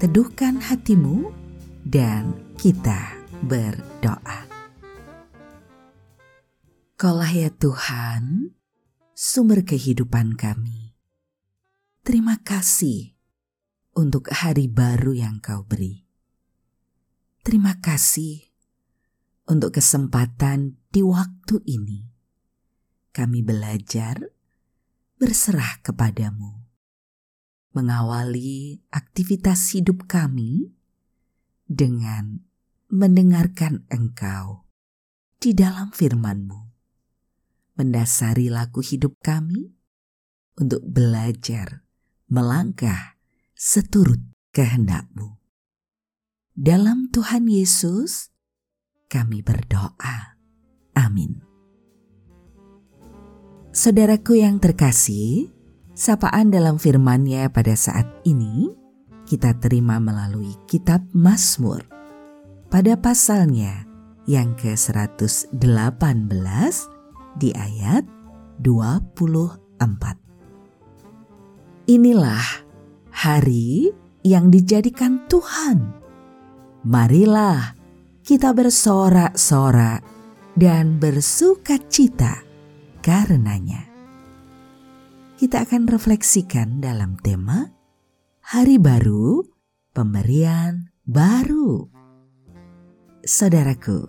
teduhkan hatimu dan kita berdoa Kaulah ya Tuhan, sumber kehidupan kami. Terima kasih untuk hari baru yang kau beri. Terima kasih untuk kesempatan di waktu ini. Kami belajar berserah kepadamu. Mengawali aktivitas hidup kami dengan mendengarkan engkau di dalam firman-Mu mendasari laku hidup kami untuk belajar melangkah seturut kehendakmu. Dalam Tuhan Yesus, kami berdoa. Amin. Saudaraku yang terkasih, sapaan dalam firman-Nya pada saat ini kita terima melalui kitab Mazmur. Pada pasalnya yang ke-118 di ayat 24. Inilah hari yang dijadikan Tuhan. Marilah kita bersorak-sorak dan bersuka cita karenanya. Kita akan refleksikan dalam tema Hari Baru, Pemberian Baru. Saudaraku,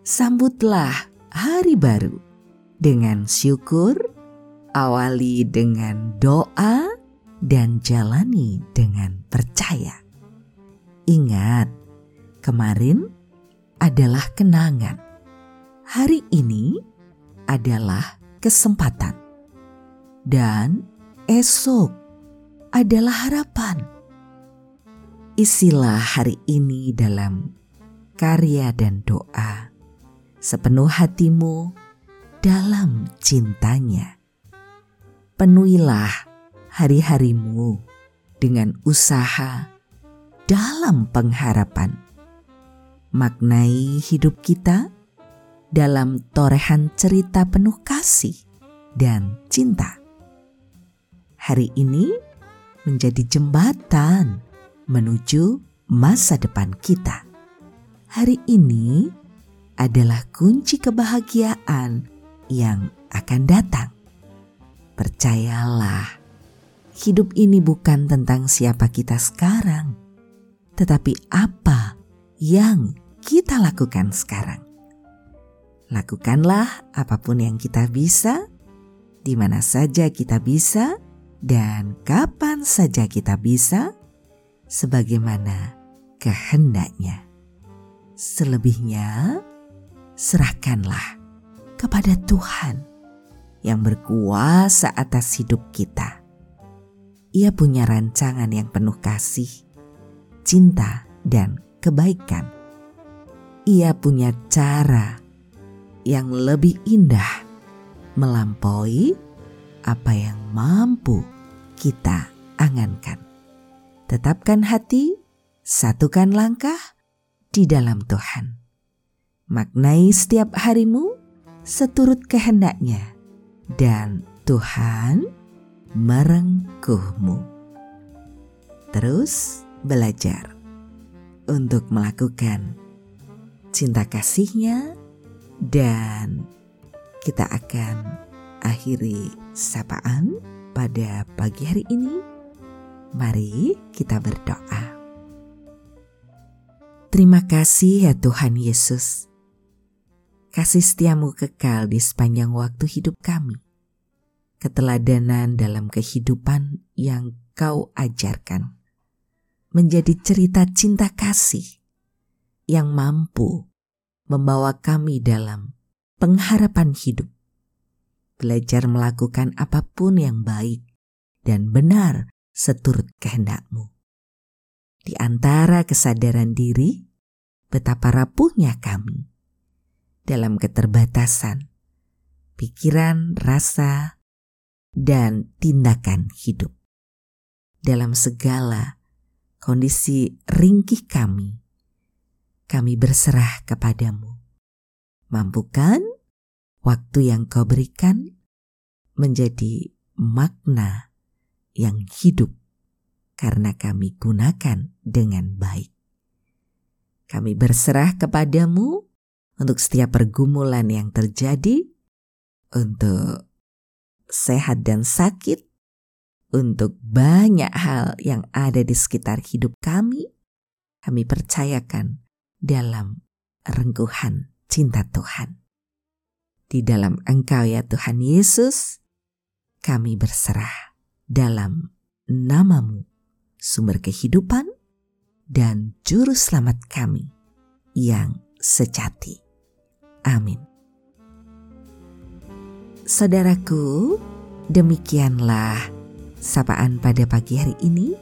sambutlah hari baru dengan syukur, awali dengan doa, dan jalani dengan percaya. Ingat, kemarin adalah kenangan. Hari ini adalah kesempatan. Dan esok adalah harapan. Isilah hari ini dalam karya dan doa sepenuh hatimu dalam cintanya. Penuhilah hari-harimu dengan usaha dalam pengharapan. Maknai hidup kita dalam torehan cerita penuh kasih dan cinta. Hari ini menjadi jembatan menuju masa depan kita. Hari ini adalah kunci kebahagiaan yang akan datang. Percayalah, hidup ini bukan tentang siapa kita sekarang, tetapi apa yang kita lakukan sekarang. Lakukanlah apa pun yang kita bisa, di mana saja kita bisa, dan kapan saja kita bisa, sebagaimana kehendaknya. Selebihnya, serahkanlah kepada Tuhan yang berkuasa atas hidup kita. Ia punya rancangan yang penuh kasih, cinta, dan kebaikan. Ia punya cara yang lebih indah melampaui apa yang mampu kita angankan. Tetapkan hati, satukan langkah di dalam Tuhan Maknai setiap harimu seturut kehendaknya dan Tuhan merengkuhmu. Terus belajar untuk melakukan cinta kasihnya dan kita akan akhiri sapaan pada pagi hari ini. Mari kita berdoa. Terima kasih ya Tuhan Yesus kasih setiamu kekal di sepanjang waktu hidup kami. Keteladanan dalam kehidupan yang kau ajarkan menjadi cerita cinta kasih yang mampu membawa kami dalam pengharapan hidup. Belajar melakukan apa pun yang baik dan benar seturut kehendakmu. di antara kesadaran diri betapa rapuhnya kami dalam keterbatasan pikiran, rasa, dan tindakan hidup. Dalam segala kondisi ringkih kami, kami berserah kepadamu. Mampukan waktu yang kau berikan menjadi makna yang hidup karena kami gunakan dengan baik. Kami berserah kepadamu untuk setiap pergumulan yang terjadi, untuk sehat dan sakit, untuk banyak hal yang ada di sekitar hidup kami, kami percayakan dalam rengkuhan cinta Tuhan. Di dalam Engkau ya Tuhan Yesus, kami berserah dalam namamu sumber kehidupan, dan juru selamat kami yang sejati. Amin. Saudaraku, demikianlah sapaan pada pagi hari ini.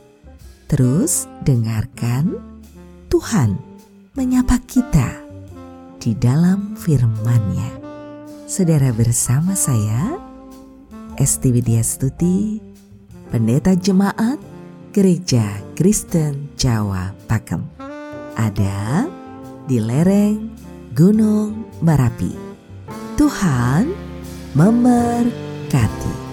Terus dengarkan Tuhan menyapa kita di dalam firman-Nya. Saudara bersama saya, Esti Widya Stuti, Pendeta Jemaat Gereja Kristen Jawa Pakem. Ada di lereng Gunung Merapi. Tuhan memberkati.